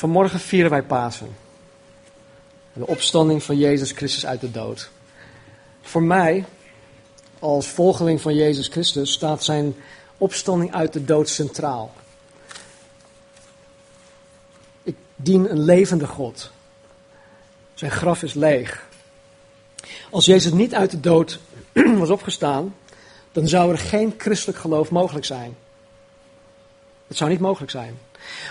Vanmorgen vieren wij Pasen. De opstanding van Jezus Christus uit de dood. Voor mij, als volgeling van Jezus Christus, staat zijn opstanding uit de dood centraal. Ik dien een levende God. Zijn graf is leeg. Als Jezus niet uit de dood was opgestaan, dan zou er geen christelijk geloof mogelijk zijn. Het zou niet mogelijk zijn.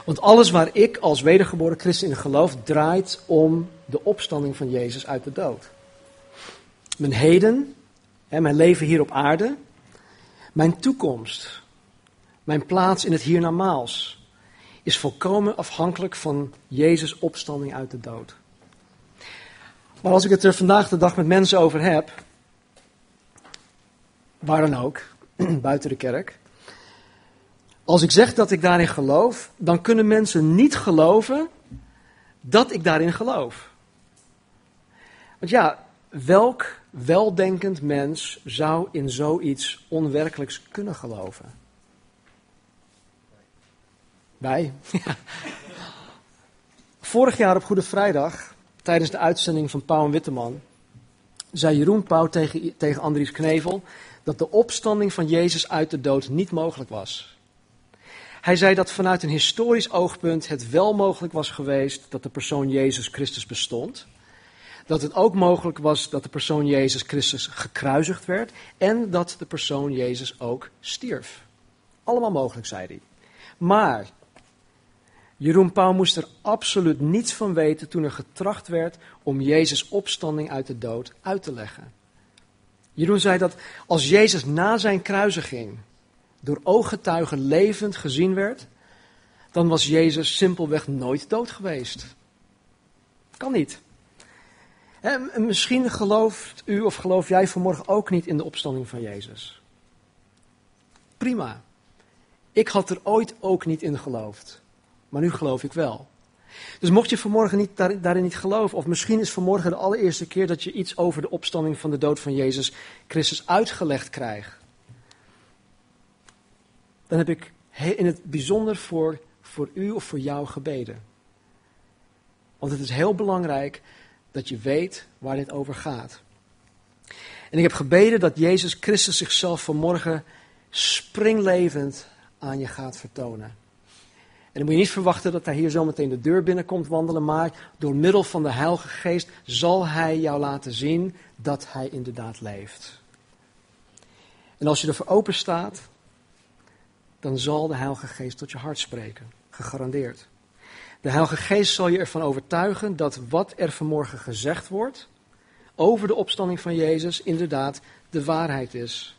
Want alles waar ik als wedergeboren christen in geloof draait om de opstanding van Jezus uit de dood. Mijn heden, mijn leven hier op aarde, mijn toekomst, mijn plaats in het hiernamaals, is volkomen afhankelijk van Jezus' opstanding uit de dood. Maar als ik het er vandaag de dag met mensen over heb, waar dan ook, buiten de kerk, als ik zeg dat ik daarin geloof, dan kunnen mensen niet geloven dat ik daarin geloof. Want ja, welk weldenkend mens zou in zoiets onwerkelijks kunnen geloven? Wij. Vorig jaar op Goede Vrijdag, tijdens de uitzending van Pauw en Witteman, zei Jeroen Pauw tegen, tegen Andries Knevel dat de opstanding van Jezus uit de dood niet mogelijk was. Hij zei dat vanuit een historisch oogpunt het wel mogelijk was geweest dat de persoon Jezus Christus bestond. Dat het ook mogelijk was dat de persoon Jezus Christus gekruisigd werd en dat de persoon Jezus ook stierf. Allemaal mogelijk, zei hij. Maar Jeroen Pauw moest er absoluut niets van weten toen er getracht werd om Jezus' opstanding uit de dood uit te leggen. Jeroen zei dat als Jezus na zijn kruisiging door ooggetuigen levend gezien werd, dan was Jezus simpelweg nooit dood geweest. Kan niet. En misschien gelooft u of geloof jij vanmorgen ook niet in de opstanding van Jezus. Prima. Ik had er ooit ook niet in geloofd. Maar nu geloof ik wel. Dus mocht je vanmorgen niet, daarin niet geloven, of misschien is vanmorgen de allereerste keer dat je iets over de opstanding van de dood van Jezus Christus uitgelegd krijgt, dan heb ik in het bijzonder voor, voor u of voor jou gebeden. Want het is heel belangrijk dat je weet waar dit over gaat. En ik heb gebeden dat Jezus Christus zichzelf vanmorgen springlevend aan je gaat vertonen. En dan moet je niet verwachten dat hij hier zometeen de deur binnenkomt wandelen, maar door middel van de Heilige Geest zal hij jou laten zien dat hij inderdaad leeft. En als je ervoor open staat, dan zal de Heilige Geest tot je hart spreken. Gegarandeerd. De Heilige Geest zal je ervan overtuigen dat wat er vanmorgen gezegd wordt over de opstanding van Jezus inderdaad de waarheid is.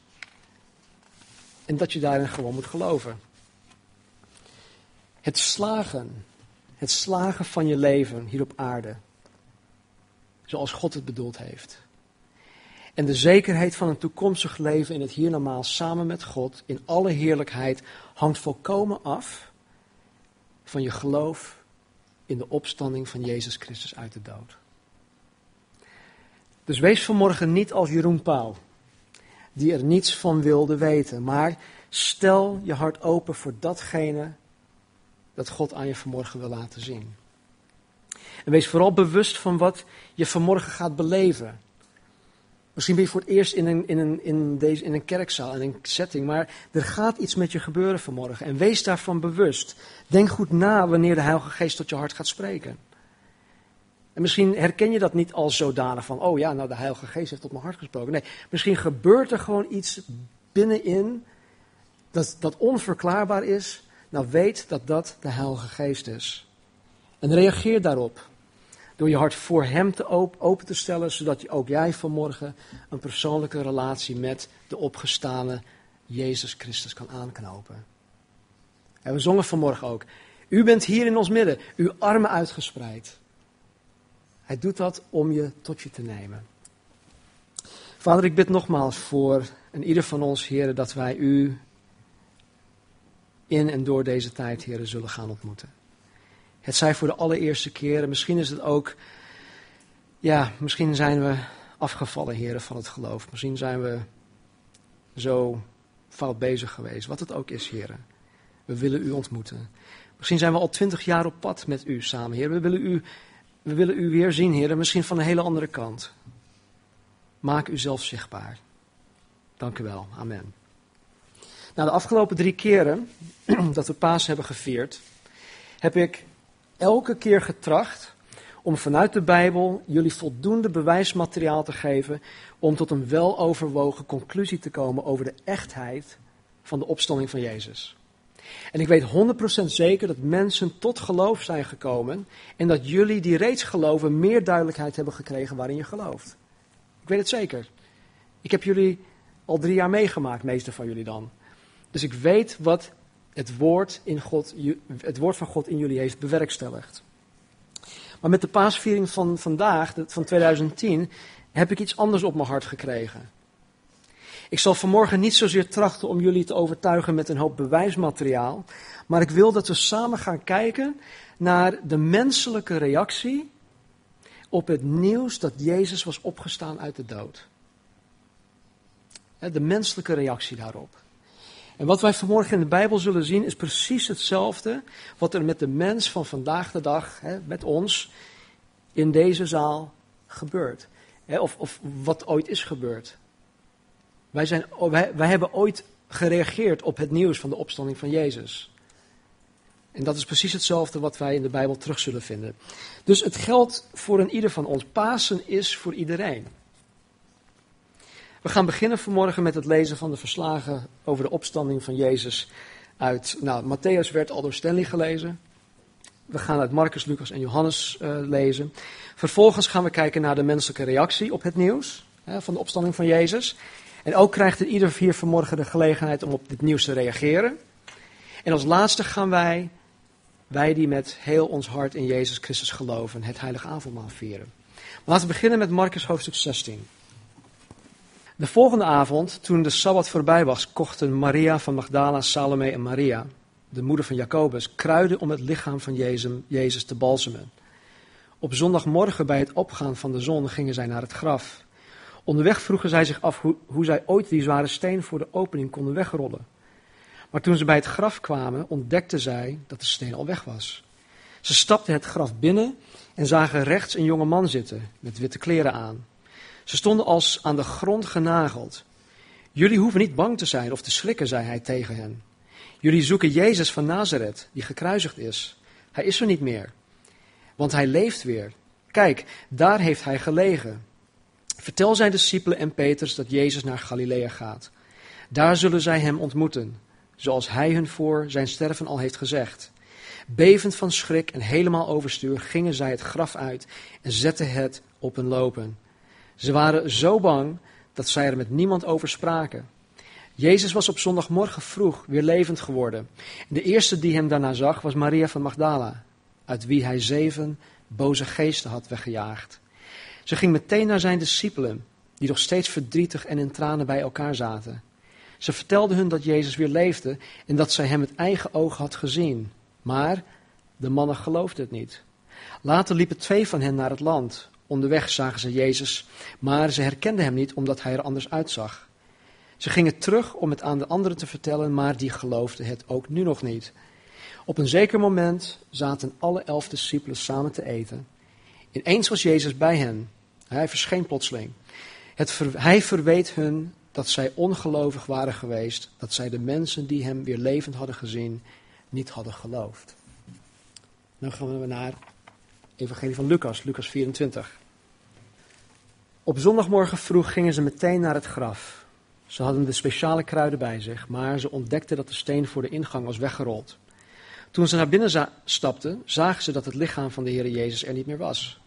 En dat je daarin gewoon moet geloven. Het slagen, het slagen van je leven hier op aarde, zoals God het bedoeld heeft. En de zekerheid van een toekomstig leven in het hiernamaals samen met God in alle heerlijkheid hangt volkomen af van je geloof in de opstanding van Jezus Christus uit de dood. Dus wees vanmorgen niet als Jeroen Pauw, die er niets van wilde weten, maar stel je hart open voor datgene dat God aan je vanmorgen wil laten zien. En wees vooral bewust van wat je vanmorgen gaat beleven. Misschien ben je voor het eerst in een, in, een, in, deze, in een kerkzaal, in een setting, maar er gaat iets met je gebeuren vanmorgen. En wees daarvan bewust. Denk goed na wanneer de Heilige Geest tot je hart gaat spreken. En misschien herken je dat niet als zodanig van, oh ja, nou de Heilige Geest heeft tot mijn hart gesproken. Nee, misschien gebeurt er gewoon iets binnenin dat, dat onverklaarbaar is. Nou weet dat dat de Heilige Geest is. En reageer daarop. Door je hart voor Hem te open te stellen, zodat ook jij vanmorgen een persoonlijke relatie met de opgestane Jezus Christus kan aanknopen. En we zongen vanmorgen ook. U bent hier in ons midden, uw armen uitgespreid. Hij doet dat om je tot je te nemen. Vader, ik bid nogmaals voor en ieder van ons, heren, dat wij u in en door deze tijd, heren, zullen gaan ontmoeten. Het zij voor de allereerste keer. Misschien is het ook, ja, misschien zijn we afgevallen, heren, van het geloof. Misschien zijn we zo fout bezig geweest. Wat het ook is, heren. We willen u ontmoeten. Misschien zijn we al twintig jaar op pad met u samen, Heer. We willen u, we willen u weer zien, Heer, misschien van een hele andere kant. Maak u zelf zichtbaar. Dank u wel. Amen. Nou, de afgelopen drie keren dat we Paas hebben gevierd, heb ik elke keer getracht om vanuit de Bijbel jullie voldoende bewijsmateriaal te geven om tot een weloverwogen conclusie te komen over de echtheid van de opstanding van Jezus. En ik weet 100% zeker dat mensen tot geloof zijn gekomen en dat jullie die reeds geloven meer duidelijkheid hebben gekregen waarin je gelooft. Ik weet het zeker. Ik heb jullie al drie jaar meegemaakt, meeste van jullie dan. Dus ik weet wat het woord, in God, het woord van God in jullie heeft bewerkstelligd. Maar met de paasviering van vandaag, van 2010, heb ik iets anders op mijn hart gekregen. Ik zal vanmorgen niet zozeer trachten om jullie te overtuigen met een hoop bewijsmateriaal, maar ik wil dat we samen gaan kijken naar de menselijke reactie op het nieuws dat Jezus was opgestaan uit de dood. De menselijke reactie daarop. En wat wij vanmorgen in de Bijbel zullen zien is precies hetzelfde wat er met de mens van vandaag de dag, met ons, in deze zaal gebeurt. Of, of wat ooit is gebeurd. Wij, zijn, wij, wij hebben ooit gereageerd op het nieuws van de opstanding van Jezus. En dat is precies hetzelfde wat wij in de Bijbel terug zullen vinden. Dus het geldt voor een ieder van ons. Pasen is voor iedereen. We gaan beginnen vanmorgen met het lezen van de verslagen over de opstanding van Jezus uit. Nou, Matthäus werd al door Stanley gelezen. We gaan uit Marcus, Lucas en Johannes uh, lezen. Vervolgens gaan we kijken naar de menselijke reactie op het nieuws hè, van de opstanding van Jezus. En ook krijgt ieder hier vanmorgen de gelegenheid om op dit nieuws te reageren. En als laatste gaan wij, wij die met heel ons hart in Jezus Christus geloven, het heilige avondmaal vieren. laten we beginnen met Marcus hoofdstuk 16. De volgende avond, toen de Sabbat voorbij was, kochten Maria van Magdala, Salome en Maria, de moeder van Jacobus, kruiden om het lichaam van Jezus te balsemen. Op zondagmorgen bij het opgaan van de zon gingen zij naar het graf. Onderweg vroegen zij zich af hoe, hoe zij ooit die zware steen voor de opening konden wegrollen. Maar toen ze bij het graf kwamen, ontdekten zij dat de steen al weg was. Ze stapten het graf binnen en zagen rechts een jonge man zitten met witte kleren aan. Ze stonden als aan de grond genageld. Jullie hoeven niet bang te zijn of te schrikken, zei hij tegen hen. Jullie zoeken Jezus van Nazareth, die gekruisigd is. Hij is er niet meer, want hij leeft weer. Kijk, daar heeft hij gelegen. Vertel zijn discipelen en Petrus dat Jezus naar Galilea gaat. Daar zullen zij hem ontmoeten, zoals hij hun voor zijn sterven al heeft gezegd. Bevend van schrik en helemaal overstuur gingen zij het graf uit en zetten het op hun lopen. Ze waren zo bang dat zij er met niemand over spraken. Jezus was op zondagmorgen vroeg weer levend geworden. De eerste die hem daarna zag was Maria van Magdala, uit wie hij zeven boze geesten had weggejaagd. Ze ging meteen naar zijn discipelen, die nog steeds verdrietig en in tranen bij elkaar zaten. Ze vertelde hun dat Jezus weer leefde en dat zij hem met eigen ogen had gezien. Maar de mannen geloofden het niet. Later liepen twee van hen naar het land. Onderweg zagen ze Jezus, maar ze herkenden hem niet omdat hij er anders uitzag. Ze gingen terug om het aan de anderen te vertellen, maar die geloofden het ook nu nog niet. Op een zeker moment zaten alle elf discipelen samen te eten. Ineens was Jezus bij hen. Hij verscheen plotseling. Het hij verweet hun dat zij ongelovig waren geweest, dat zij de mensen die hem weer levend hadden gezien, niet hadden geloofd. Nu gaan we naar Evangelie van Lucas, Lucas 24. Op zondagmorgen vroeg gingen ze meteen naar het graf. Ze hadden de speciale kruiden bij zich, maar ze ontdekten dat de steen voor de ingang was weggerold. Toen ze naar binnen stapten, zagen ze dat het lichaam van de Heer Jezus er niet meer was.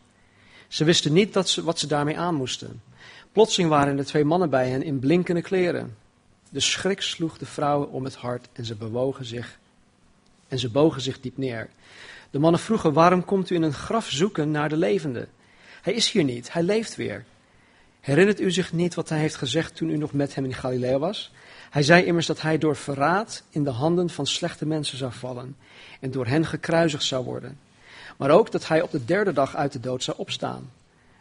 Ze wisten niet wat ze daarmee aan moesten. Plotseling waren er twee mannen bij hen in blinkende kleren. De schrik sloeg de vrouwen om het hart en ze bewogen zich en ze bogen zich diep neer. De mannen vroegen: Waarom komt u in een graf zoeken naar de levende? Hij is hier niet, hij leeft weer. Herinnert u zich niet wat hij heeft gezegd toen u nog met hem in Galilea was? Hij zei immers dat hij door verraad in de handen van slechte mensen zou vallen en door hen gekruisigd zou worden. Maar ook dat hij op de derde dag uit de dood zou opstaan.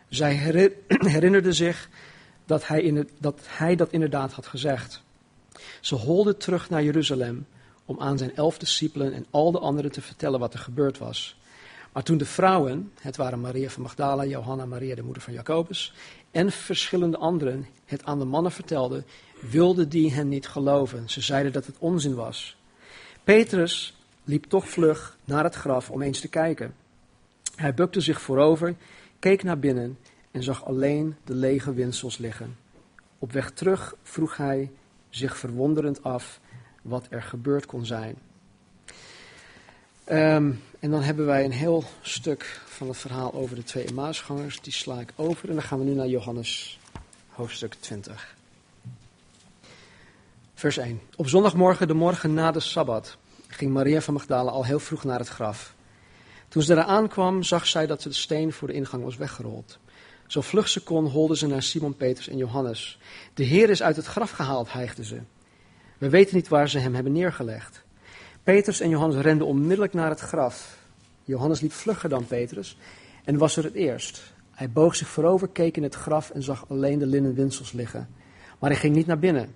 Zij herinnerde zich dat hij, in dat hij dat inderdaad had gezegd. Ze holden terug naar Jeruzalem om aan zijn elf discipelen en al de anderen te vertellen wat er gebeurd was. Maar toen de vrouwen, het waren Maria van Magdala, Johanna, Maria de moeder van Jacobus, en verschillende anderen het aan de mannen vertelden, wilden die hen niet geloven. Ze zeiden dat het onzin was. Petrus liep toch vlug naar het graf om eens te kijken. Hij bukte zich voorover, keek naar binnen en zag alleen de lege winsels liggen. Op weg terug vroeg hij zich verwonderend af wat er gebeurd kon zijn. Um, en dan hebben wij een heel stuk van het verhaal over de twee Maasgangers. Die sla ik over en dan gaan we nu naar Johannes hoofdstuk 20. Vers 1. Op zondagmorgen, de morgen na de Sabbat, ging Maria van Magdala al heel vroeg naar het graf. Toen ze daar aankwam, zag zij dat de steen voor de ingang was weggerold. Zo vlug ze kon, holde ze naar Simon Petrus en Johannes. De Heer is uit het graf gehaald, hijgde ze. We weten niet waar ze hem hebben neergelegd. Petrus en Johannes renden onmiddellijk naar het graf. Johannes liep vlugger dan Petrus en was er het eerst. Hij boog zich voorover, keek in het graf en zag alleen de linnen winsels liggen. Maar hij ging niet naar binnen.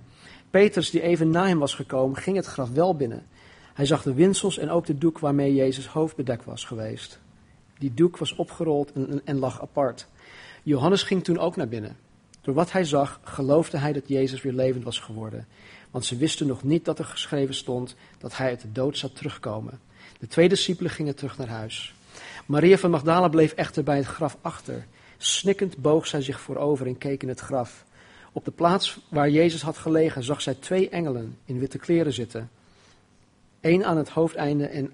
Petrus, die even na hem was gekomen, ging het graf wel binnen. Hij zag de winsels en ook de doek waarmee Jezus hoofd bedekt was geweest. Die doek was opgerold en, en lag apart. Johannes ging toen ook naar binnen. Door wat hij zag, geloofde hij dat Jezus weer levend was geworden. Want ze wisten nog niet dat er geschreven stond dat hij uit de dood zou terugkomen. De twee discipelen gingen terug naar huis. Maria van Magdala bleef echter bij het graf achter. Snikkend boog zij zich voorover en keek in het graf. Op de plaats waar Jezus had gelegen zag zij twee engelen in witte kleren zitten. Eén aan het hoofdeinde en,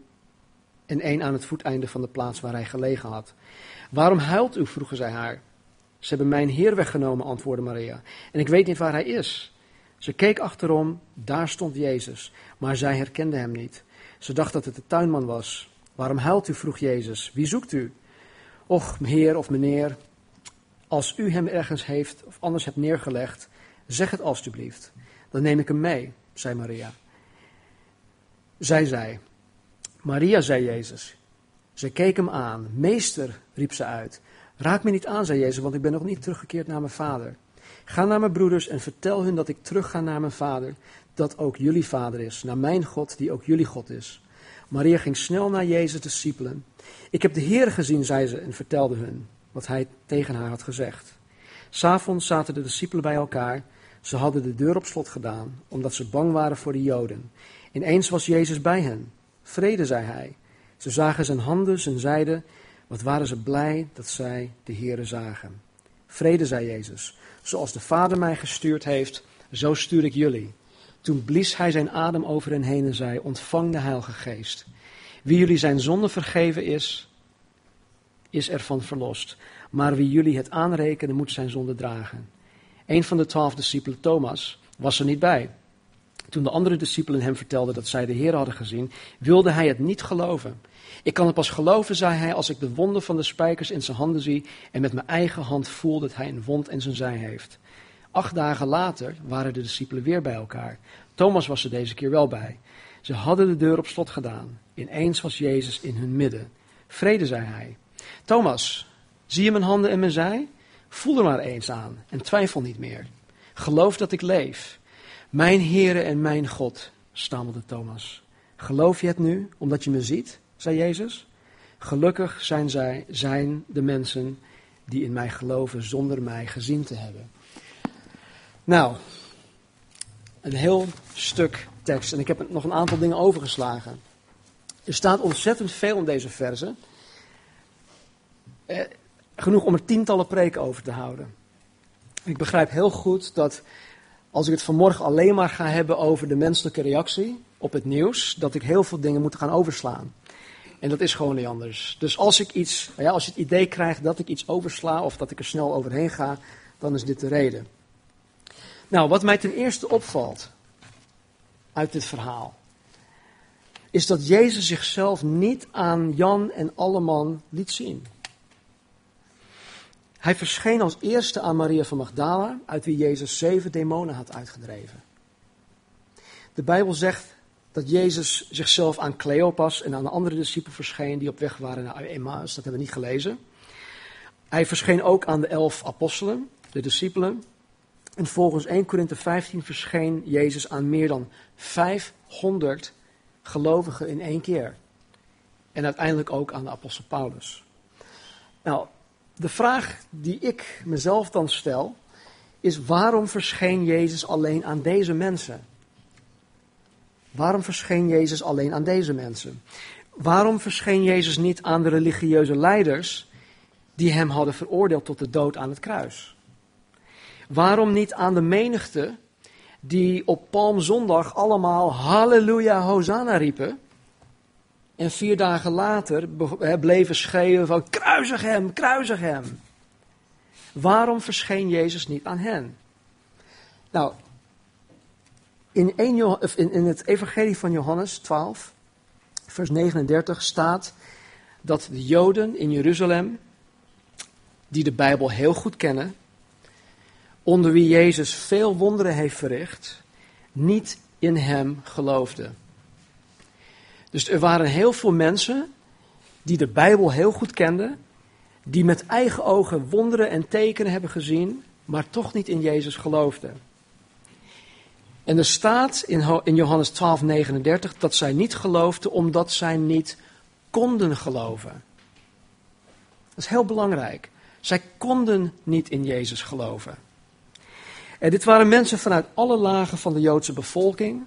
en één aan het voeteinde van de plaats waar hij gelegen had. Waarom huilt u? vroegen zij haar. Ze hebben mijn Heer weggenomen, antwoordde Maria. En ik weet niet waar hij is. Ze keek achterom, daar stond Jezus, maar zij herkende hem niet. Ze dacht dat het de tuinman was. Waarom huilt u? vroeg Jezus. Wie zoekt u? Och, heer of meneer, als u hem ergens heeft of anders hebt neergelegd, zeg het alstublieft. Dan neem ik hem mee, zei Maria. Zij zei, Maria, zei Jezus. Ze keek hem aan. Meester, riep ze uit. Raak me niet aan, zei Jezus, want ik ben nog niet teruggekeerd naar mijn vader. Ga naar mijn broeders en vertel hun dat ik terugga naar mijn vader, dat ook jullie vader is, naar mijn God, die ook jullie God is. Maria ging snel naar Jezus' discipelen. Ik heb de Heer gezien, zei ze en vertelde hun wat hij tegen haar had gezegd. S'avonds zaten de discipelen bij elkaar. Ze hadden de deur op slot gedaan, omdat ze bang waren voor de Joden. Ineens was Jezus bij hen. Vrede, zei hij. Ze zagen zijn handen, zijn zijde. Wat waren ze blij dat zij de Heere zagen. Vrede, zei Jezus. Zoals de Vader mij gestuurd heeft, zo stuur ik jullie. Toen blies hij zijn adem over hen heen en zei: Ontvang de Heilige Geest. Wie jullie zijn zonde vergeven is, is ervan verlost. Maar wie jullie het aanrekenen, moet zijn zonde dragen. Een van de twaalf discipelen, Thomas, was er niet bij. Toen de andere discipelen hem vertelden dat zij de Heer hadden gezien, wilde hij het niet geloven. Ik kan het pas geloven, zei hij, als ik de wonden van de spijkers in zijn handen zie en met mijn eigen hand voel dat hij een wond in zijn zij heeft. Acht dagen later waren de discipelen weer bij elkaar. Thomas was er deze keer wel bij. Ze hadden de deur op slot gedaan. Ineens was Jezus in hun midden. Vrede, zei hij. Thomas, zie je mijn handen en mijn zij? Voel er maar eens aan en twijfel niet meer. Geloof dat ik leef. Mijn Heere en mijn God, stamelde Thomas. Geloof je het nu, omdat je me ziet? zei Jezus. Gelukkig zijn, zij, zijn de mensen die in mij geloven zonder mij gezien te hebben. Nou, een heel stuk tekst. En ik heb nog een aantal dingen overgeslagen. Er staat ontzettend veel in deze verse. Eh, genoeg om er tientallen preken over te houden. Ik begrijp heel goed dat als ik het vanmorgen alleen maar ga hebben over de menselijke reactie op het nieuws, dat ik heel veel dingen moet gaan overslaan. En dat is gewoon niet anders. Dus als ik iets, ja, als je het idee krijgt dat ik iets oversla of dat ik er snel overheen ga, dan is dit de reden. Nou, wat mij ten eerste opvalt uit dit verhaal, is dat Jezus zichzelf niet aan Jan en Alleman liet zien. Hij verscheen als eerste aan Maria van Magdala, uit wie Jezus zeven demonen had uitgedreven. De Bijbel zegt dat Jezus zichzelf aan Cleopas en aan de andere discipelen verscheen die op weg waren naar Emmaus. Dat hebben we niet gelezen. Hij verscheen ook aan de elf apostelen, de discipelen. En volgens 1 Korinthe 15 verscheen Jezus aan meer dan 500 gelovigen in één keer. En uiteindelijk ook aan de apostel Paulus. Nou, de vraag die ik mezelf dan stel, is waarom verscheen Jezus alleen aan deze mensen? Waarom verscheen Jezus alleen aan deze mensen? Waarom verscheen Jezus niet aan de religieuze leiders die hem hadden veroordeeld tot de dood aan het kruis? Waarom niet aan de menigte die op Palmzondag allemaal Halleluja, Hosanna riepen? En vier dagen later bleven schreeuwen van kruisig hem, kruisig hem. Waarom verscheen Jezus niet aan hen? Nou, in, in, in het Evangelie van Johannes 12, vers 39 staat dat de Joden in Jeruzalem, die de Bijbel heel goed kennen, onder wie Jezus veel wonderen heeft verricht, niet in hem geloofden. Dus er waren heel veel mensen die de Bijbel heel goed kenden, die met eigen ogen wonderen en tekenen hebben gezien, maar toch niet in Jezus geloofden. En er staat in, Johannes 12, 39 dat zij niet geloofden omdat zij niet konden geloven. Dat is heel belangrijk. Zij konden niet in Jezus geloven. En dit waren mensen vanuit alle lagen van de Joodse bevolking,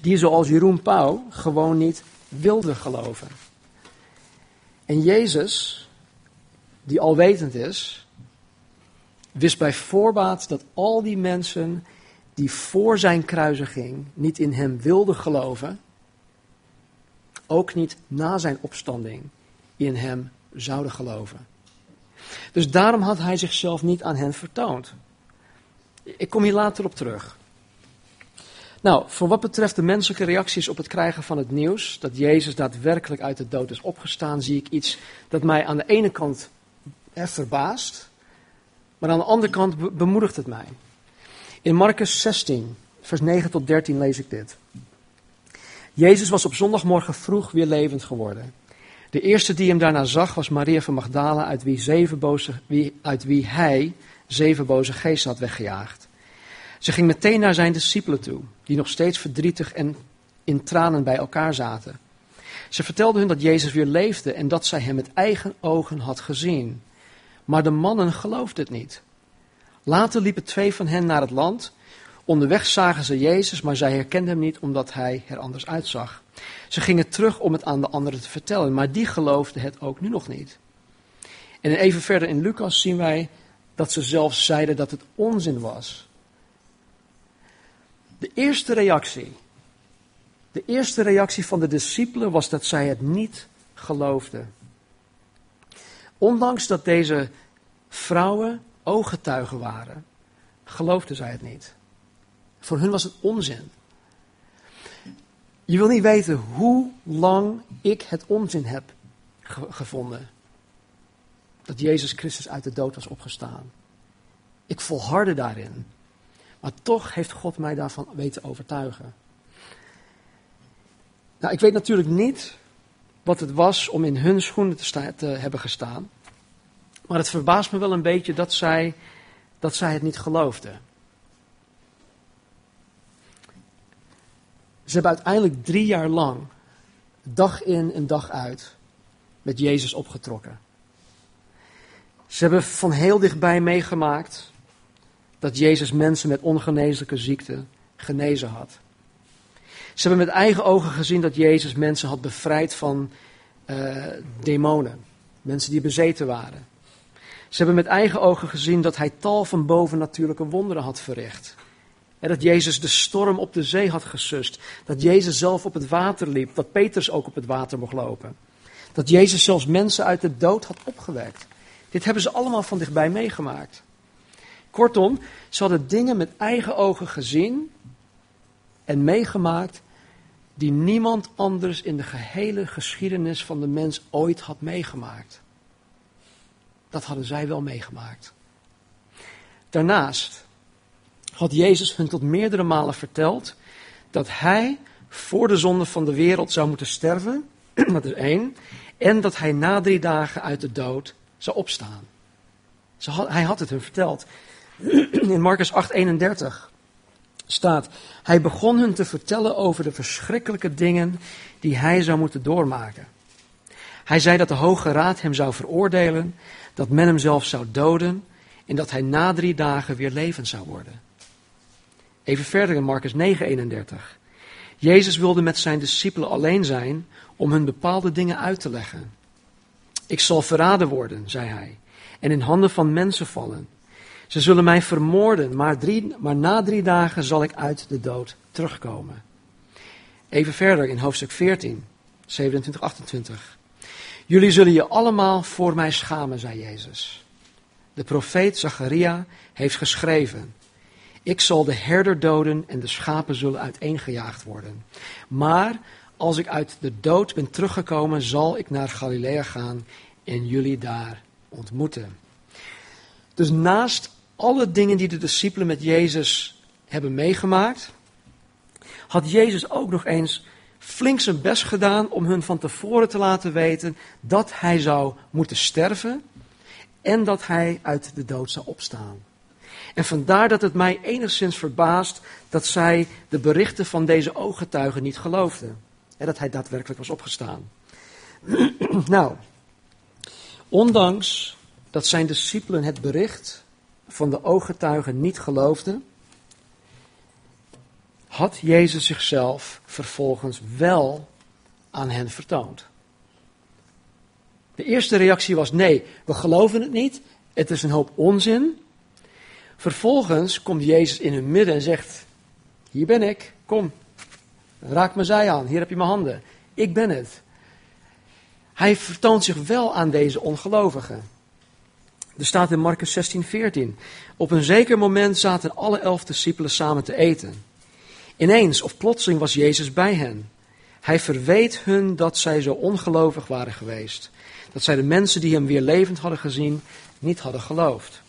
die zoals Jeroen Pauw gewoon niet wilden geloven. En Jezus, die alwetend is, wist bij voorbaat dat al die mensen die voor zijn kruisiging niet in hem wilden geloven, ook niet na zijn opstanding in hem zouden geloven. Dus daarom had hij zichzelf niet aan hen vertoond. Ik kom hier later op terug. Nou, voor wat betreft de menselijke reacties op het krijgen van het nieuws dat Jezus daadwerkelijk uit de dood is opgestaan, zie ik iets dat mij aan de ene kant verbaast, maar aan de andere kant bemoedigt het mij. In Marcus 16, vers 9 tot 13 lees ik dit. Jezus was op zondagmorgen vroeg weer levend geworden. De eerste die hem daarna zag was Maria van Magdala, uit wie, zeven boze, uit wie hij zeven boze geesten had weggejaagd. Ze ging meteen naar zijn discipelen toe, die nog steeds verdrietig en in tranen bij elkaar zaten. Ze vertelde hun dat Jezus weer leefde en dat zij hem met eigen ogen had gezien. Maar de mannen geloofden het niet. Later liepen twee van hen naar het land. Onderweg zagen ze Jezus, maar zij herkenden hem niet omdat hij er anders uitzag. Ze gingen terug om het aan de anderen te vertellen, maar die geloofden het ook nu nog niet. En even verder in Lucas zien wij dat ze zelfs zeiden dat het onzin was. De eerste reactie, de eerste reactie van de discipelen was dat zij het niet geloofden. Ondanks dat deze vrouwen ooggetuigen waren, geloofden zij het niet. Voor hun was het onzin. Je wil niet weten hoe lang ik het onzin heb gevonden. Dat Jezus Christus uit de dood was opgestaan. Ik volhardde daarin. Maar toch heeft God mij daarvan weten overtuigen. Nou, ik weet natuurlijk niet wat het was om in hun schoenen te, te hebben gestaan. Maar het verbaast me wel een beetje dat zij, dat zij het niet geloofden. Ze hebben uiteindelijk drie jaar lang, dag in en dag uit, met Jezus opgetrokken. Ze hebben van heel dichtbij meegemaakt dat Jezus mensen met ongeneeslijke ziekte genezen had. Ze hebben met eigen ogen gezien dat Jezus mensen had bevrijd van uh, demonen, mensen die bezeten waren. Ze hebben met eigen ogen gezien dat hij tal van bovennatuurlijke wonderen had verricht. En dat Jezus de storm op de zee had gesust. Dat Jezus zelf op het water liep. Dat Petrus ook op het water mocht lopen. Dat Jezus zelfs mensen uit de dood had opgewekt. Dit hebben ze allemaal van dichtbij meegemaakt. Kortom, ze hadden dingen met eigen ogen gezien en meegemaakt die niemand anders in de gehele geschiedenis van de mens ooit had meegemaakt. Dat hadden zij wel meegemaakt. Daarnaast had Jezus hun tot meerdere malen verteld dat hij voor de zonde van de wereld zou moeten sterven, dat is één, en dat hij na drie dagen uit de dood zou opstaan. hij had het hun verteld. In Marcus 8:31 staat, hij begon hun te vertellen over de verschrikkelijke dingen die hij zou moeten doormaken. Hij zei dat de Hoge Raad hem zou veroordelen, dat men hem zelf zou doden en dat hij na drie dagen weer levend zou worden. Even verder in Marcus 9:31. Jezus wilde met zijn discipelen alleen zijn om hun bepaalde dingen uit te leggen. Ik zal verraden worden, zei hij, en in handen van mensen vallen. Ze zullen mij vermoorden, maar, drie, maar na drie dagen zal ik uit de dood terugkomen. Even verder in hoofdstuk 14, 27, 28. Jullie zullen je allemaal voor mij schamen, zei Jezus. De profeet Zacharia heeft geschreven: Ik zal de herder doden en de schapen zullen uiteengejaagd worden. Maar als ik uit de dood ben teruggekomen, zal ik naar Galilea gaan en jullie daar ontmoeten. Dus naast alle dingen die de discipelen met Jezus hebben meegemaakt, had Jezus ook nog eens flink zijn best gedaan om hun van tevoren te laten weten dat hij zou moeten sterven en dat hij uit de dood zou opstaan. En vandaar dat het mij enigszins verbaast dat zij de berichten van deze ooggetuigen niet geloofden. En dat hij daadwerkelijk was opgestaan. nou, ondanks dat zijn discipelen het bericht van de ooggetuigen niet geloofden, had Jezus zichzelf vervolgens wel aan hen vertoond. De eerste reactie was nee, we geloven het niet, het is een hoop onzin. Vervolgens komt Jezus in hun midden en zegt, hier ben ik, kom, raak me zij aan, hier heb je mijn handen, ik ben het. Hij vertoont zich wel aan deze ongelovigen. Er staat in Marcus 16, 14. Op een zeker moment zaten alle elf discipelen samen te eten. Ineens of plotseling was Jezus bij hen. Hij verweet hun dat zij zo ongelovig waren geweest. Dat zij de mensen die hem weer levend hadden gezien niet hadden geloofd.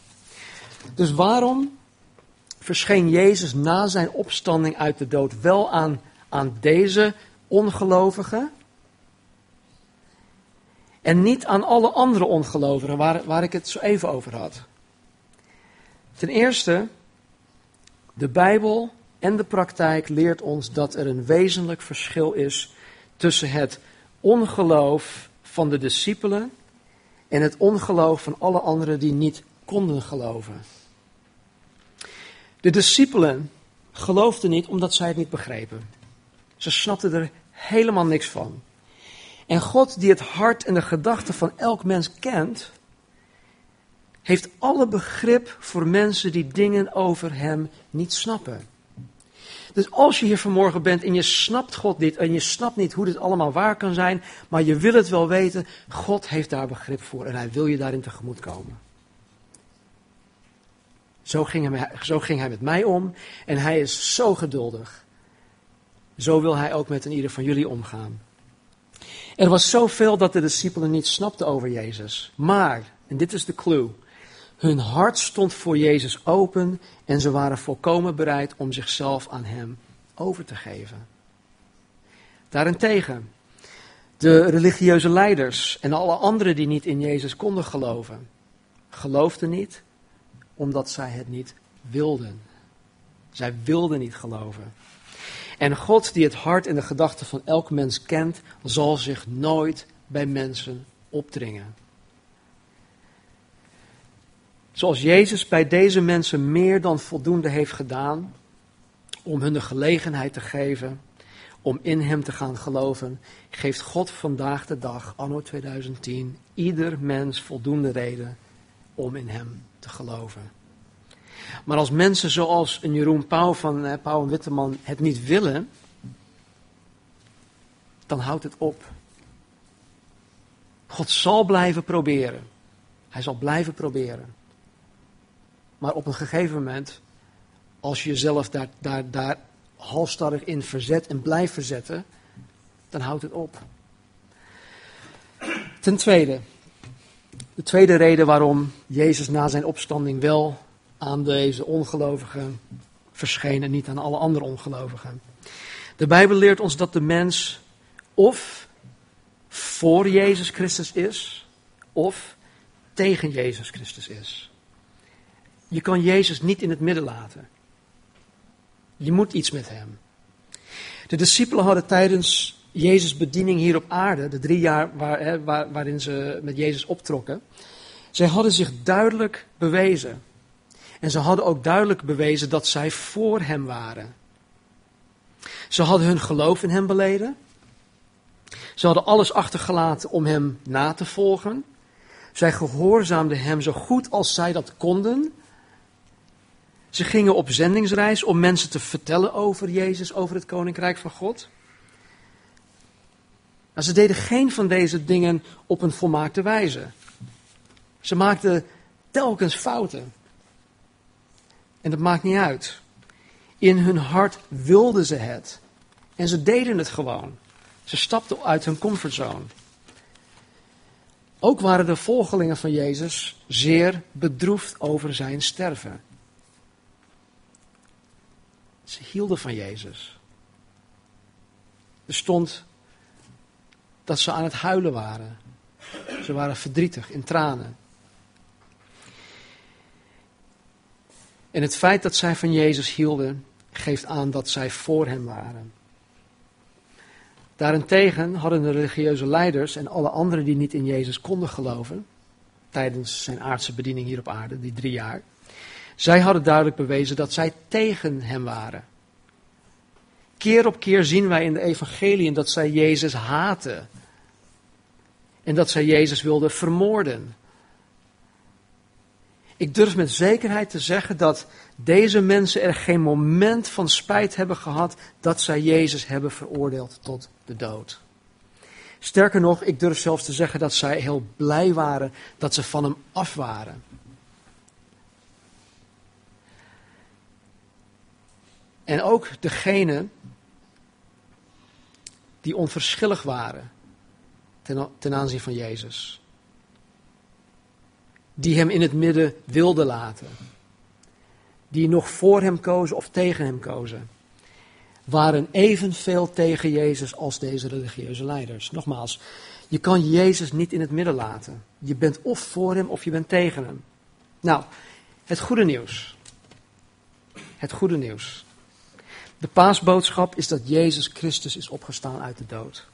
Dus waarom verscheen Jezus na zijn opstanding uit de dood wel aan, aan deze ongelovigen? En niet aan alle andere ongelovigen waar, waar ik het zo even over had. Ten eerste, de Bijbel en de praktijk leert ons dat er een wezenlijk verschil is tussen het ongeloof van de discipelen en het ongeloof van alle anderen die niet konden geloven. De discipelen geloofden niet omdat zij het niet begrepen. Ze snapten er helemaal niks van. En God, die het hart en de gedachten van elk mens kent, heeft alle begrip voor mensen die dingen over Hem niet snappen. Dus als je hier vanmorgen bent en je snapt God niet en je snapt niet hoe dit allemaal waar kan zijn, maar je wil het wel weten, God heeft daar begrip voor en Hij wil je daarin tegemoet komen. Zo ging, hij, zo ging hij met mij om en hij is zo geduldig. Zo wil hij ook met een ieder van jullie omgaan. Er was zoveel dat de discipelen niet snapten over Jezus. Maar, en dit is de clue, hun hart stond voor Jezus open en ze waren volkomen bereid om zichzelf aan Hem over te geven. Daarentegen, de religieuze leiders en alle anderen die niet in Jezus konden geloven, geloofden niet omdat zij het niet wilden. Zij wilden niet geloven. En God, die het hart en de gedachten van elk mens kent, zal zich nooit bij mensen opdringen. Zoals Jezus bij deze mensen meer dan voldoende heeft gedaan om hun de gelegenheid te geven om in Hem te gaan geloven, geeft God vandaag de dag, anno 2010, ieder mens voldoende reden om in Hem te geloven. Maar als mensen zoals een Jeroen Pauw van eh, Pauw en Witteman het niet willen, dan houdt het op. God zal blijven proberen. Hij zal blijven proberen. Maar op een gegeven moment, als je jezelf daar, daar, daar halstarrig in verzet en blijft verzetten, dan houdt het op. Ten tweede, de tweede reden waarom Jezus na zijn opstanding wel aan deze ongelovigen verscheen en niet aan alle andere ongelovigen. De Bijbel leert ons dat de mens of voor Jezus Christus is, of tegen Jezus Christus is. Je kan Jezus niet in het midden laten. Je moet iets met hem. De discipelen hadden tijdens Jezus' bediening hier op aarde, de drie jaar waar, hè, waar, waarin ze met Jezus optrokken, zij hadden zich duidelijk bewezen. En ze hadden ook duidelijk bewezen dat zij voor hem waren. Ze hadden hun geloof in hem beleden. Ze hadden alles achtergelaten om hem na te volgen. Zij gehoorzaamden hem zo goed als zij dat konden. Ze gingen op zendingsreis om mensen te vertellen over Jezus, over het koninkrijk van God. Maar ze deden geen van deze dingen op een volmaakte wijze. Ze maakten telkens fouten. En dat maakt niet uit. In hun hart wilden ze het. En ze deden het gewoon. Ze stapten uit hun comfortzone. Ook waren de volgelingen van Jezus zeer bedroefd over zijn sterven. Ze hielden van Jezus. Er stond dat ze aan het huilen waren. Ze waren verdrietig, in tranen. En het feit dat zij van Jezus hielden, geeft aan dat zij voor hem waren. Daarentegen hadden de religieuze leiders en alle anderen die niet in Jezus konden geloven, tijdens zijn aardse bediening hier op aarde, die drie jaar, zij hadden duidelijk bewezen dat zij tegen hem waren. Keer op keer zien wij in de evangeliën dat zij Jezus haten. En dat zij Jezus wilden vermoorden. Ik durf met zekerheid te zeggen dat deze mensen er geen moment van spijt hebben gehad dat zij Jezus hebben veroordeeld tot de dood. Sterker nog, ik durf zelfs te zeggen dat zij heel blij waren dat ze van hem af waren. En ook degenen die onverschillig waren ten, ten aanzien van Jezus die hem in het midden wilden laten. Die nog voor hem kozen of tegen hem kozen. Waren evenveel tegen Jezus als deze religieuze leiders. Nogmaals, je kan Jezus niet in het midden laten. Je bent of voor hem of je bent tegen hem. Nou, het goede nieuws. Het goede nieuws. De paasboodschap is dat Jezus Christus is opgestaan uit de dood.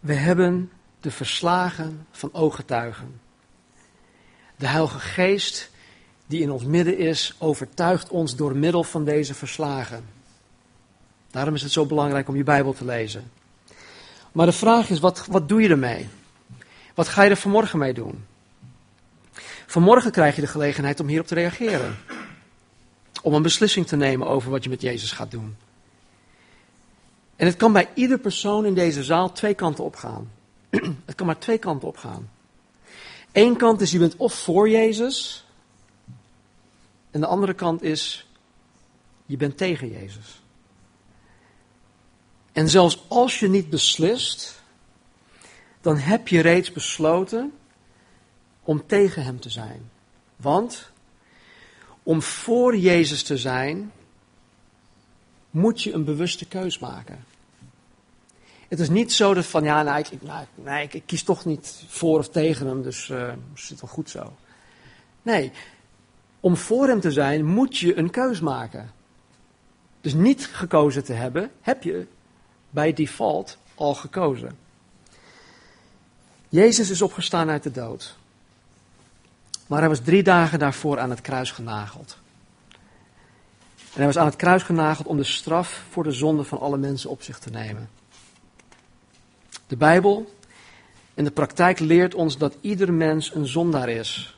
We hebben de verslagen van ooggetuigen. De Heilige Geest die in ons midden is, overtuigt ons door middel van deze verslagen. Daarom is het zo belangrijk om je Bijbel te lezen. Maar de vraag is, wat, wat doe je ermee? Wat ga je er vanmorgen mee doen? Vanmorgen krijg je de gelegenheid om hierop te reageren. Om een beslissing te nemen over wat je met Jezus gaat doen. En het kan bij ieder persoon in deze zaal twee kanten opgaan. Het kan maar twee kanten op gaan. Eén kant is je bent of voor Jezus. En de andere kant is je bent tegen Jezus. En zelfs als je niet beslist, dan heb je reeds besloten om tegen Hem te zijn. Want om voor Jezus te zijn, moet je een bewuste keus maken. Het is niet zo dat van, ja, nou, ik, nou, nee, ik, kies toch niet voor of tegen hem, dus is het wel goed zo. Nee, om voor hem te zijn moet je een keus maken. Dus niet gekozen te hebben, heb je bij default al gekozen. Jezus is opgestaan uit de dood. Maar hij was drie dagen daarvoor aan het kruis genageld. En hij was aan het kruis genageld om de straf voor de zonde van alle mensen op zich te nemen. De Bijbel en de praktijk leert ons dat ieder mens een zondaar is.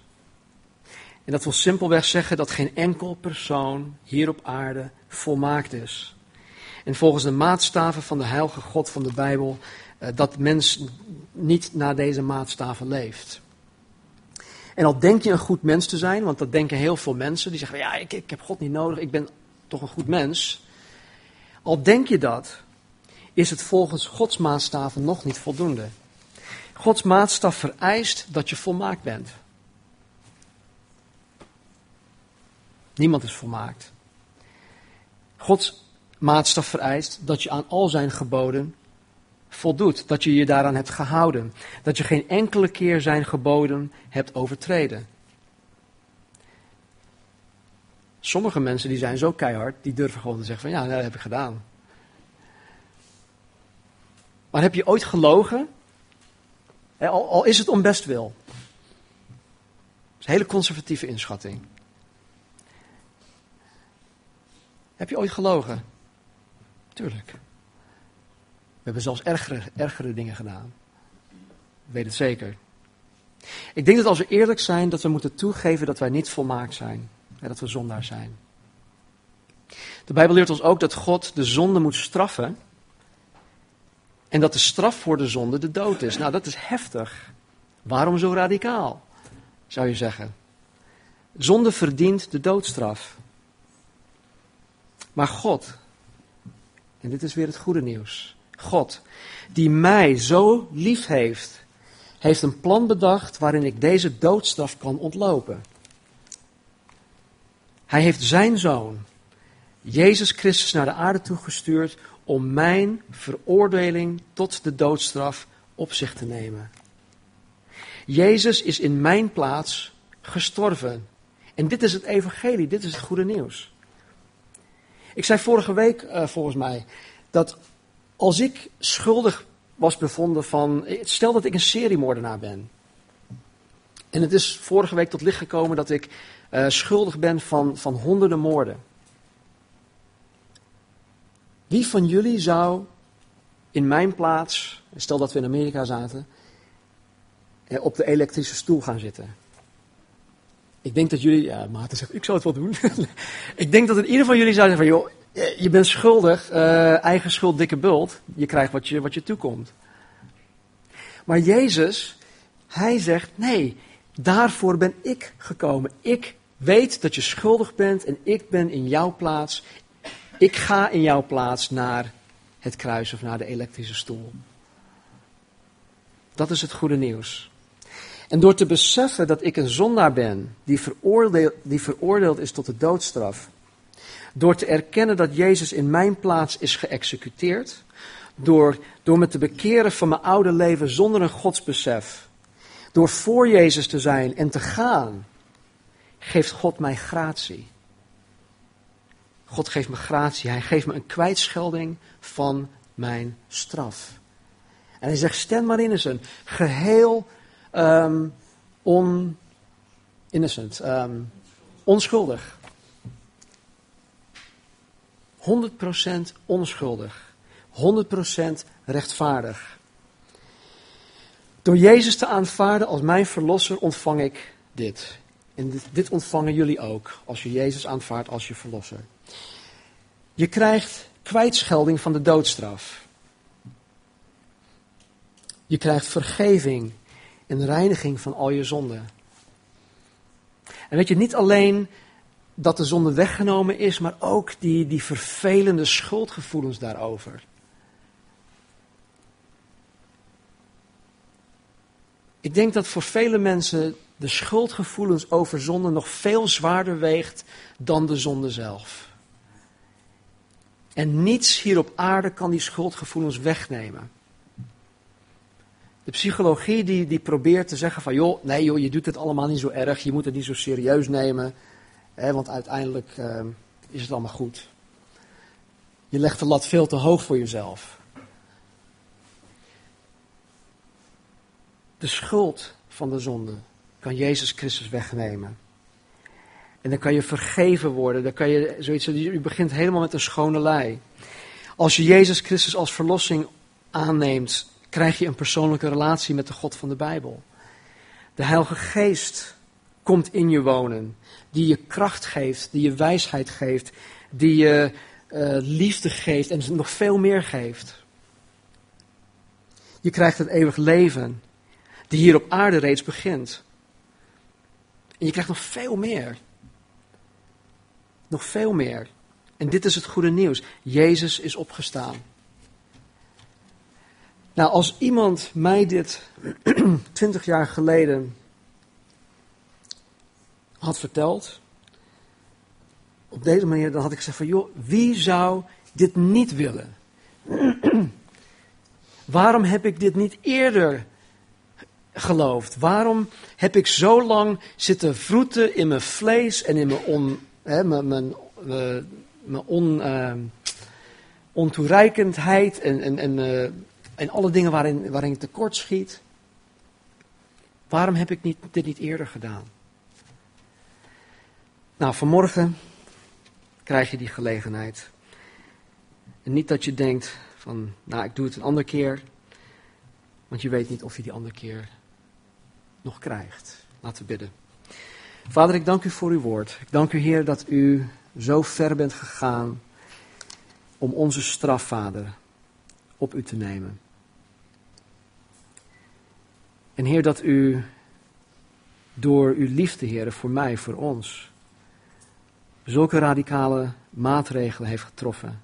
En dat wil simpelweg zeggen dat geen enkel persoon hier op aarde volmaakt is. En volgens de maatstaven van de heilige God van de Bijbel, eh, dat mens niet naar deze maatstaven leeft. En al denk je een goed mens te zijn, want dat denken heel veel mensen, die zeggen, ja, ik, ik heb God niet nodig, ik ben toch een goed mens. Al denk je dat, is het volgens Gods maatstaven nog niet voldoende. Gods maatstaf vereist dat je volmaakt bent. Niemand is volmaakt. Gods maatstaf vereist dat je aan al zijn geboden voldoet. Dat je je daaraan hebt gehouden. Dat je geen enkele keer zijn geboden hebt overtreden. Sommige mensen die zijn zo keihard, die durven gewoon te zeggen van ja, dat heb ik gedaan. Maar heb je ooit gelogen? Al, al is het om bestwil. Dat is een hele conservatieve inschatting. Heb je ooit gelogen? Tuurlijk. We hebben zelfs ergere, dingen gedaan. Weet het zeker. Ik denk dat als we eerlijk zijn, dat we moeten toegeven dat wij niet volmaakt zijn. En dat we zondaar zijn. De Bijbel leert ons ook dat God de zonde moet straffen. En dat de straf voor de zonde de dood is. Nou, dat is heftig. Waarom zo radicaal, zou je zeggen? Zonde verdient de doodstraf. Maar God, en dit is weer het goede nieuws. God, die mij zo lief heeft, heeft een plan bedacht waarin ik deze doodstraf kan ontlopen. Hij heeft zijn zoon, Jezus Christus, naar de aarde toegestuurd om mijn veroordeling tot de doodstraf op zich te nemen. Jezus is in mijn plaats gestorven. En dit is het evangelie, dit is het goede nieuws. Ik zei vorige week, uh, volgens mij, dat als ik schuldig was bevonden van. Stel dat ik een seriemoordenaar ben. En het is vorige week tot licht gekomen dat ik uh, schuldig ben van, van honderden moorden. Wie van jullie zou in mijn plaats, stel dat we in Amerika zaten, eh, op de elektrische stoel gaan zitten? Ik denk dat jullie, ja, Maarten zegt, ik zou het wel doen. ik denk dat in ieder van jullie zou zeggen van, joh, eh, je bent schuldig, uh, eigen schuld, dikke bult. Je krijgt wat je, wat je toekomt. Maar Jezus, hij zegt, nee, daarvoor ben ik gekomen. Ik weet dat je schuldig bent en ik ben in jouw plaats. Ik ga in jouw plaats naar het kruis of naar de elektrische stoel. Dat is het goede nieuws. En door te beseffen dat ik een zondaar ben, die veroordeeld, die veroordeeld is tot de doodstraf, door te erkennen dat Jezus in mijn plaats is geëxecuteerd. Door, door me te bekeren van mijn oude leven zonder een godsbesef. Door voor Jezus te zijn en te gaan, geeft God mij gratie. God geeft me gratie. Hij geeft me een kwijtschelding van mijn straf. En hij zegt, Stan Marinesen, geheel um, on, innocent, um, onschuldig. 100% onschuldig. 100% rechtvaardig. Door Jezus te aanvaarden als mijn verlosser ontvang ik dit. En dit, ontvangen jullie ook als je Jezus aanvaardt als je verlosser. Je krijgt kwijtschelding van de doodstraf. Je krijgt vergeving en reiniging van al je zonden. En weet je, niet alleen dat de zonde weggenomen is, maar ook die, die vervelende schuldgevoelens daarover. Ik denk dat voor vele mensen de schuldgevoelens over zonde nog veel zwaarder weegt dan de zonde zelf. En niets hier op aarde kan die schuldgevoelens wegnemen. De psychologie die, die probeert te zeggen van joh, nee joh, je doet het allemaal niet zo erg, je moet het niet zo serieus nemen want uiteindelijk ehm, is het allemaal goed. Je legt de lat veel te hoog voor jezelf. De schuld van de zonde kan Jezus Christus wegnemen. En dan kan je vergeven worden. Dan kan je zoiets. Je begint helemaal met een schone lei. Als je Jezus Christus als verlossing aanneemt, krijg je een persoonlijke relatie met de God van de Bijbel. De Heilige Geest komt in je wonen die je kracht geeft, die je wijsheid geeft, die je uh, liefde geeft en nog veel meer geeft. Je krijgt het eeuwig leven, die hier op aarde reeds begint. En je krijgt nog veel meer. Nog veel meer. En dit is het goede nieuws. Jezus is opgestaan. Nou, als iemand mij dit twintig jaar geleden had verteld, op deze manier, dan had ik gezegd van, joh, wie zou dit niet willen? Waarom heb ik dit niet eerder geloofd? Waarom heb ik zo lang zitten vroeten in mijn vlees en in mijn hè, mijn, mijn, eh, mijn on, uh, ontoereikendheid en, en, en, uh, en alle dingen waarin, waarin ik tekort schiet. Waarom heb ik niet, dit niet eerder gedaan? Nou, vanmorgen krijg je die gelegenheid. En niet dat je denkt van, nou, ik doe het een andere keer. Want je weet niet of je die andere keer nog krijgt. Laten we bidden. Vader, ik dank u voor uw woord. Ik dank u, Heer, dat u zo ver bent gegaan om onze straf, Vader, op u te nemen. En Heer, dat u door uw liefde, Heer, voor mij, voor ons, zulke radicale maatregelen heeft getroffen.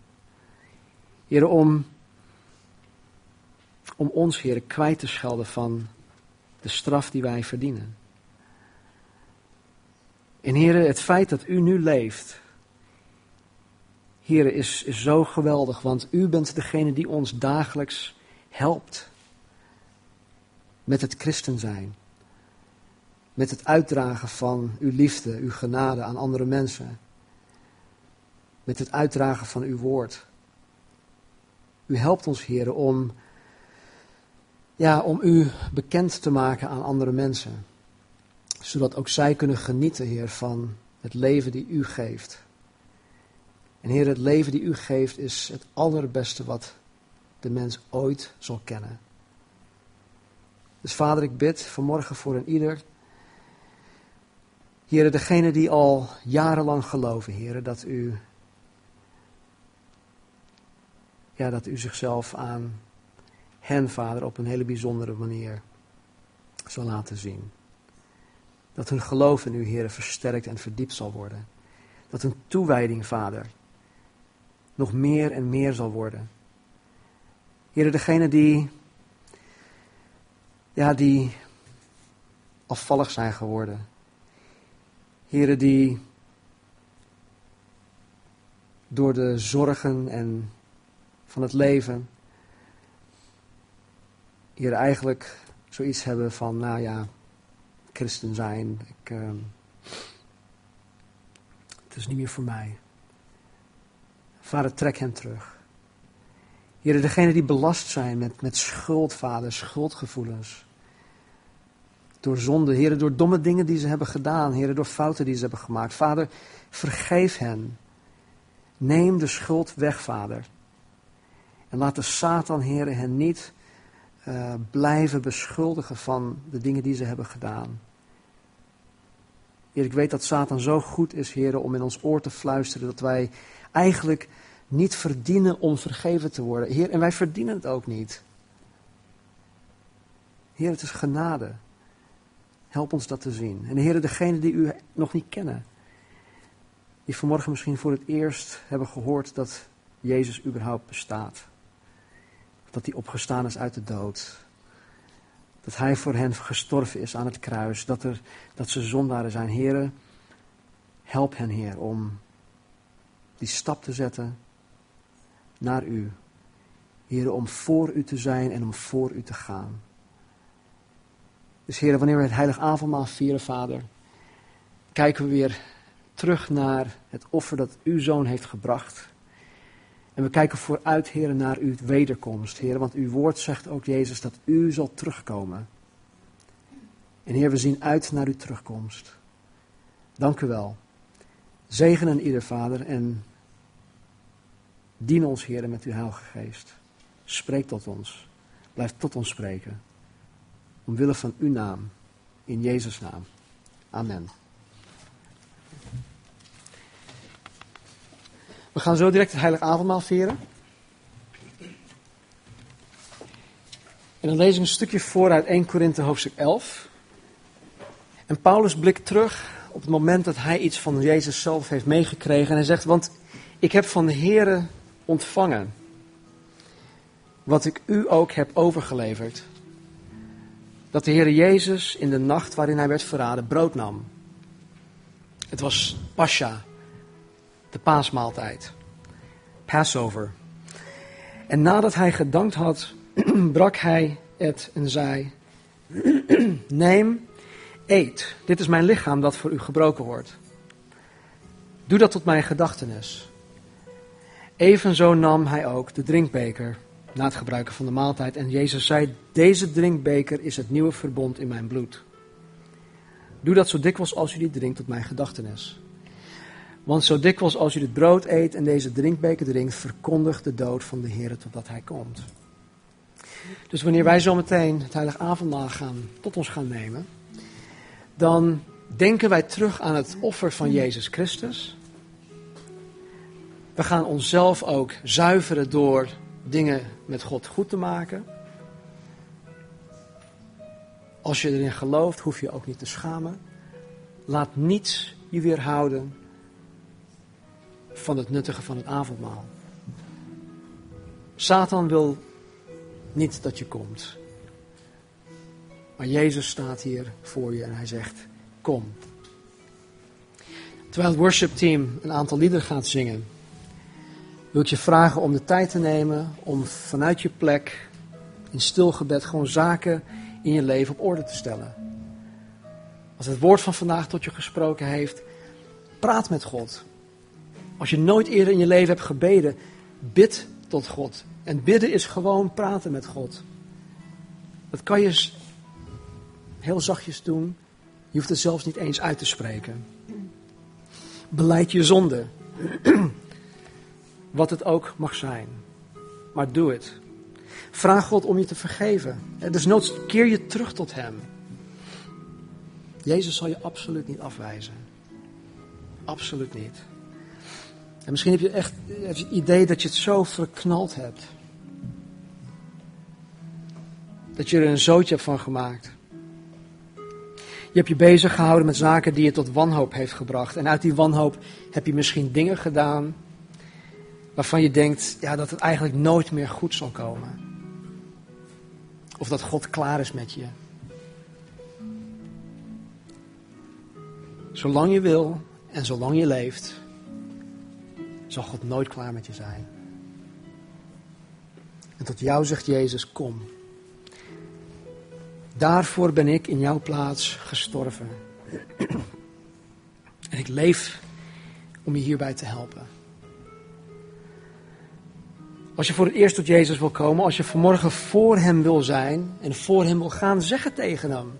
Heer, om, om ons, Heer, kwijt te schelden van de straf die wij verdienen. En Heer, het feit dat u nu leeft, Heer, is, zo geweldig, want u bent degene die ons dagelijks helpt met het christen zijn. Met het uitdragen van uw liefde, uw genade aan andere mensen. Met het uitdragen van uw woord. U helpt ons, Heer, om, ja, om u bekend te maken aan andere mensen. Zodat ook zij kunnen genieten, Heer, van het leven die u geeft. En Heer, het leven die u geeft is het allerbeste wat de mens ooit zal kennen. Dus Vader, ik bid vanmorgen voor een ieder. Heren, degene die al jarenlang geloven, heren, dat u, ja, dat u zichzelf aan hen, Vader, op een hele bijzondere manier zal laten zien. Dat hun geloof in u, heren, versterkt en verdiept zal worden. Dat hun toewijding, Vader, nog meer en meer zal worden. Heren, degene die ja, die afvallig zijn geworden. Heren die door de zorgen en van het leven hier eigenlijk zoiets hebben van, nou ja, christen zijn, ik, uh, het is niet meer voor mij. Vader, trek hen terug. Heren, degenen die belast zijn met, met schuld, vader, schuldgevoelens door zonde, heren, door domme dingen die ze hebben gedaan, heren, door fouten die ze hebben gemaakt. Vader, vergeef hen. Neem de schuld weg, vader. En laat de Satan, heren, hen niet uh, blijven beschuldigen van de dingen die ze hebben gedaan. Heer, ik weet dat Satan zo goed is, heren, om in ons oor te fluisteren dat wij eigenlijk niet verdienen om vergeven te worden. Heer, en wij verdienen het ook niet. Heer, het is genade. Help ons dat te zien. En Heer, degene die u nog niet kennen, die vanmorgen misschien voor het eerst hebben gehoord dat Jezus überhaupt bestaat. Dat hij opgestaan is uit de dood. Dat hij voor hen gestorven is aan het kruis. Dat, er, dat ze zondaren zijn. Heren, help hen, Heer, om die stap te zetten naar u. Heren, om voor u te zijn en om voor u te gaan. Dus heren, wanneer we het heilig avondmaal vieren, vader, kijken we weer terug naar het offer dat uw zoon heeft gebracht. En we kijken vooruit, heren, naar uw wederkomst, heren, want uw woord zegt ook, Jezus, dat u zal terugkomen. En heer, we zien uit naar uw terugkomst. Dank u wel. Zegen aan ieder, vader, en dien ons, heren, met uw heilige geest. Spreek tot ons. Blijf tot ons spreken. Omwille van uw naam. In Jezus' naam. Amen. We gaan zo direct het heilige avondmaal vieren. En dan lees ik een stukje voor uit 1 Korinthe hoofdstuk 11. En Paulus blikt terug op het moment dat hij iets van Jezus zelf heeft meegekregen. En hij zegt, want ik heb van de Here ontvangen wat ik u ook heb overgeleverd dat de Heer Jezus in de nacht waarin hij werd verraden brood nam. Het was Pascha, de paasmaaltijd, Passover. En nadat hij gedankt had, brak hij het en zei: Neem, eet, dit is mijn lichaam dat voor u gebroken wordt. Doe dat tot mijn gedachtenis. Evenzo nam hij ook de drinkbeker na het gebruiken van de maaltijd. En Jezus zei, deze drinkbeker is het nieuwe verbond in mijn bloed. Doe dat zo dikwijls als u die drinkt tot mijn gedachtenis. Want zo dikwijls als u het brood eet en deze drinkbeker drinkt, verkondigt de dood van de Heer totdat hij komt. Dus wanneer wij zometeen het heilige avondmaal gaan, tot ons gaan nemen, dan denken wij terug aan het offer van Jezus Christus. We gaan onszelf ook zuiveren door dingen met God goed te maken. Als je erin gelooft, hoef je ook niet te schamen. Laat niets je weerhouden van het nuttige van het avondmaal. Satan wil niet dat je komt. Maar Jezus staat hier voor je en hij zegt: Kom. Terwijl het worshipteam een aantal liederen gaat zingen, wil ik je vragen om de tijd te nemen om vanuit je plek in stilgebed gewoon zaken in je leven op orde te stellen. Als het woord van vandaag tot je gesproken heeft, praat met God. Als je nooit eerder in je leven hebt gebeden, bid tot God. En bidden is gewoon praten met God. Dat kan je heel zachtjes doen. Je hoeft het zelfs niet eens uit te spreken. Beleid je zonde. Wat het ook mag zijn. Maar doe het. Vraag God om je te vergeven. Dus noods keer je terug tot Hem. Jezus zal je absoluut niet afwijzen. Absoluut niet. En misschien heb je echt het idee dat je het zo verknald hebt. Dat je er een zootje hebt van gemaakt. Je hebt je bezig gehouden met zaken die je tot wanhoop heeft gebracht. En uit die wanhoop heb je misschien dingen gedaan waarvan je denkt ja, dat het eigenlijk nooit meer goed zal komen. Of dat God klaar is met je. Zolang je wil en zolang je leeft, zal God nooit klaar met je zijn. En tot jou zegt Jezus, kom. Daarvoor ben ik in jouw plaats gestorven. En ik leef om je hierbij te helpen. Als je voor het eerst tot Jezus wil komen, als je vanmorgen voor Hem wil zijn en voor Hem wil gaan, zeg het tegen Hem.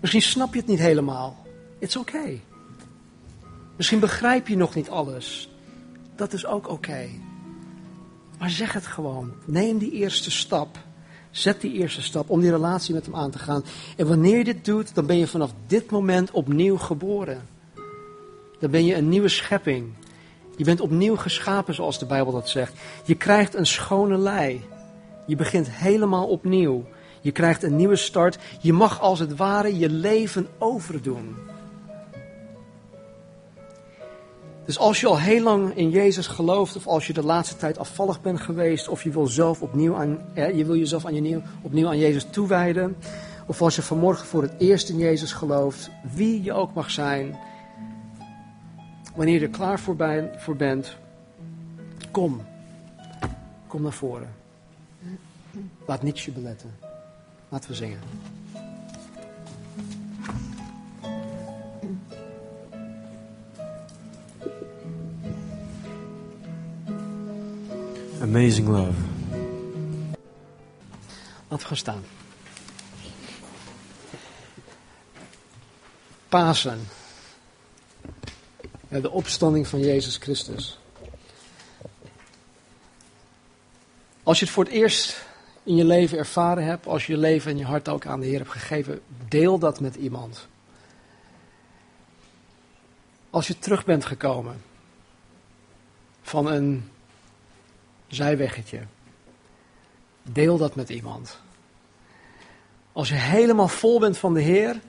Misschien snap je het niet helemaal. It's okay. Misschien begrijp je nog niet alles. Dat is ook oké. Maar zeg het gewoon. Neem die eerste stap. Zet die eerste stap om die relatie met Hem aan te gaan. En wanneer je dit doet, dan ben je vanaf dit moment opnieuw geboren. Dan ben je een nieuwe schepping. Je bent opnieuw geschapen, zoals de Bijbel dat zegt. Je krijgt een schone lei. Je begint helemaal opnieuw. Je krijgt een nieuwe start. Je mag als het ware je leven overdoen. Dus als je al heel lang in Jezus gelooft, of als je de laatste tijd afvallig bent geweest, of je wil, zelf opnieuw aan, je wil jezelf aan je nieuw, opnieuw aan Jezus toewijden, of als je vanmorgen voor het eerst in Jezus gelooft, wie je ook mag zijn, wanneer je er klaar voor bent, kom. Kom naar voren. Laat niets je beletten. Laten we zingen. Amazing love. Laten we gaan staan. Pasen. de opstanding van Jezus Christus. Als je het voor het eerst in je leven ervaren hebt, als je je leven en je hart ook aan de Heer hebt gegeven, deel dat met iemand. Als je terug bent gekomen van een zijweggetje. Deel dat met iemand. Als je helemaal vol bent van de Heer.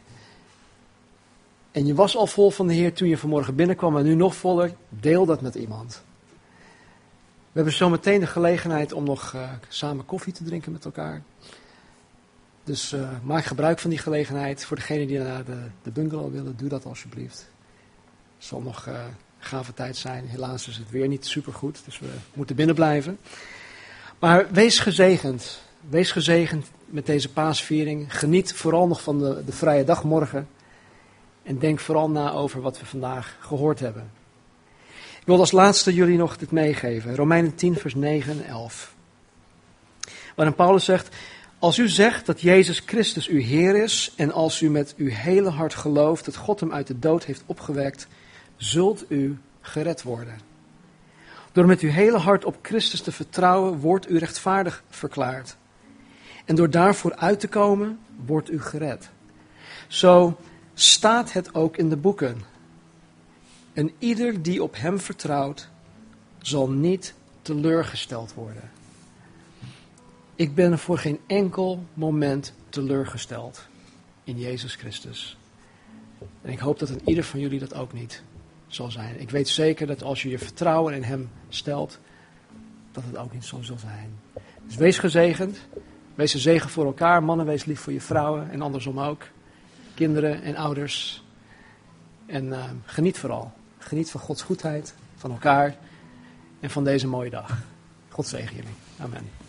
En je was al vol van de Heer toen je vanmorgen binnenkwam, maar nu nog voller. Deel dat met iemand. We hebben zo meteen de gelegenheid om nog uh, samen koffie te drinken met elkaar. Dus uh, maak gebruik van die gelegenheid. Voor degenen die naar de, de bungalow willen, doe dat alsjeblieft. Zal nog uh, gave tijd zijn. Helaas is het weer niet supergoed, dus we moeten binnen blijven. Maar wees gezegend. Wees gezegend met deze paasviering. Geniet vooral nog van de, de vrije dag morgen. En denk vooral na over wat we vandaag gehoord hebben. Ik wil als laatste jullie nog dit meegeven. Romeinen 10, vers 9 en 11. Waarin Paulus zegt, als u zegt dat Jezus Christus uw Heer is en als u met uw hele hart gelooft dat God hem uit de dood heeft opgewekt, zult u gered worden. Door met uw hele hart op Christus te vertrouwen, wordt u rechtvaardig verklaard. En door daarvoor uit te komen, wordt u gered. Zo staat het ook in de boeken. En ieder die op hem vertrouwt, zal niet teleurgesteld worden. Ik ben voor geen enkel moment teleurgesteld in Jezus Christus. En ik hoop dat een ieder van jullie dat ook niet zal zijn. Ik weet zeker dat als je je vertrouwen in Hem stelt, dat het ook niet zo zal zijn. Dus wees gezegend. Wees een zegen voor elkaar. Mannen, wees lief voor je vrouwen en andersom ook. Kinderen en ouders. En uh, geniet vooral. Geniet van Gods goedheid, van elkaar en van deze mooie dag. God zegen jullie. Amen.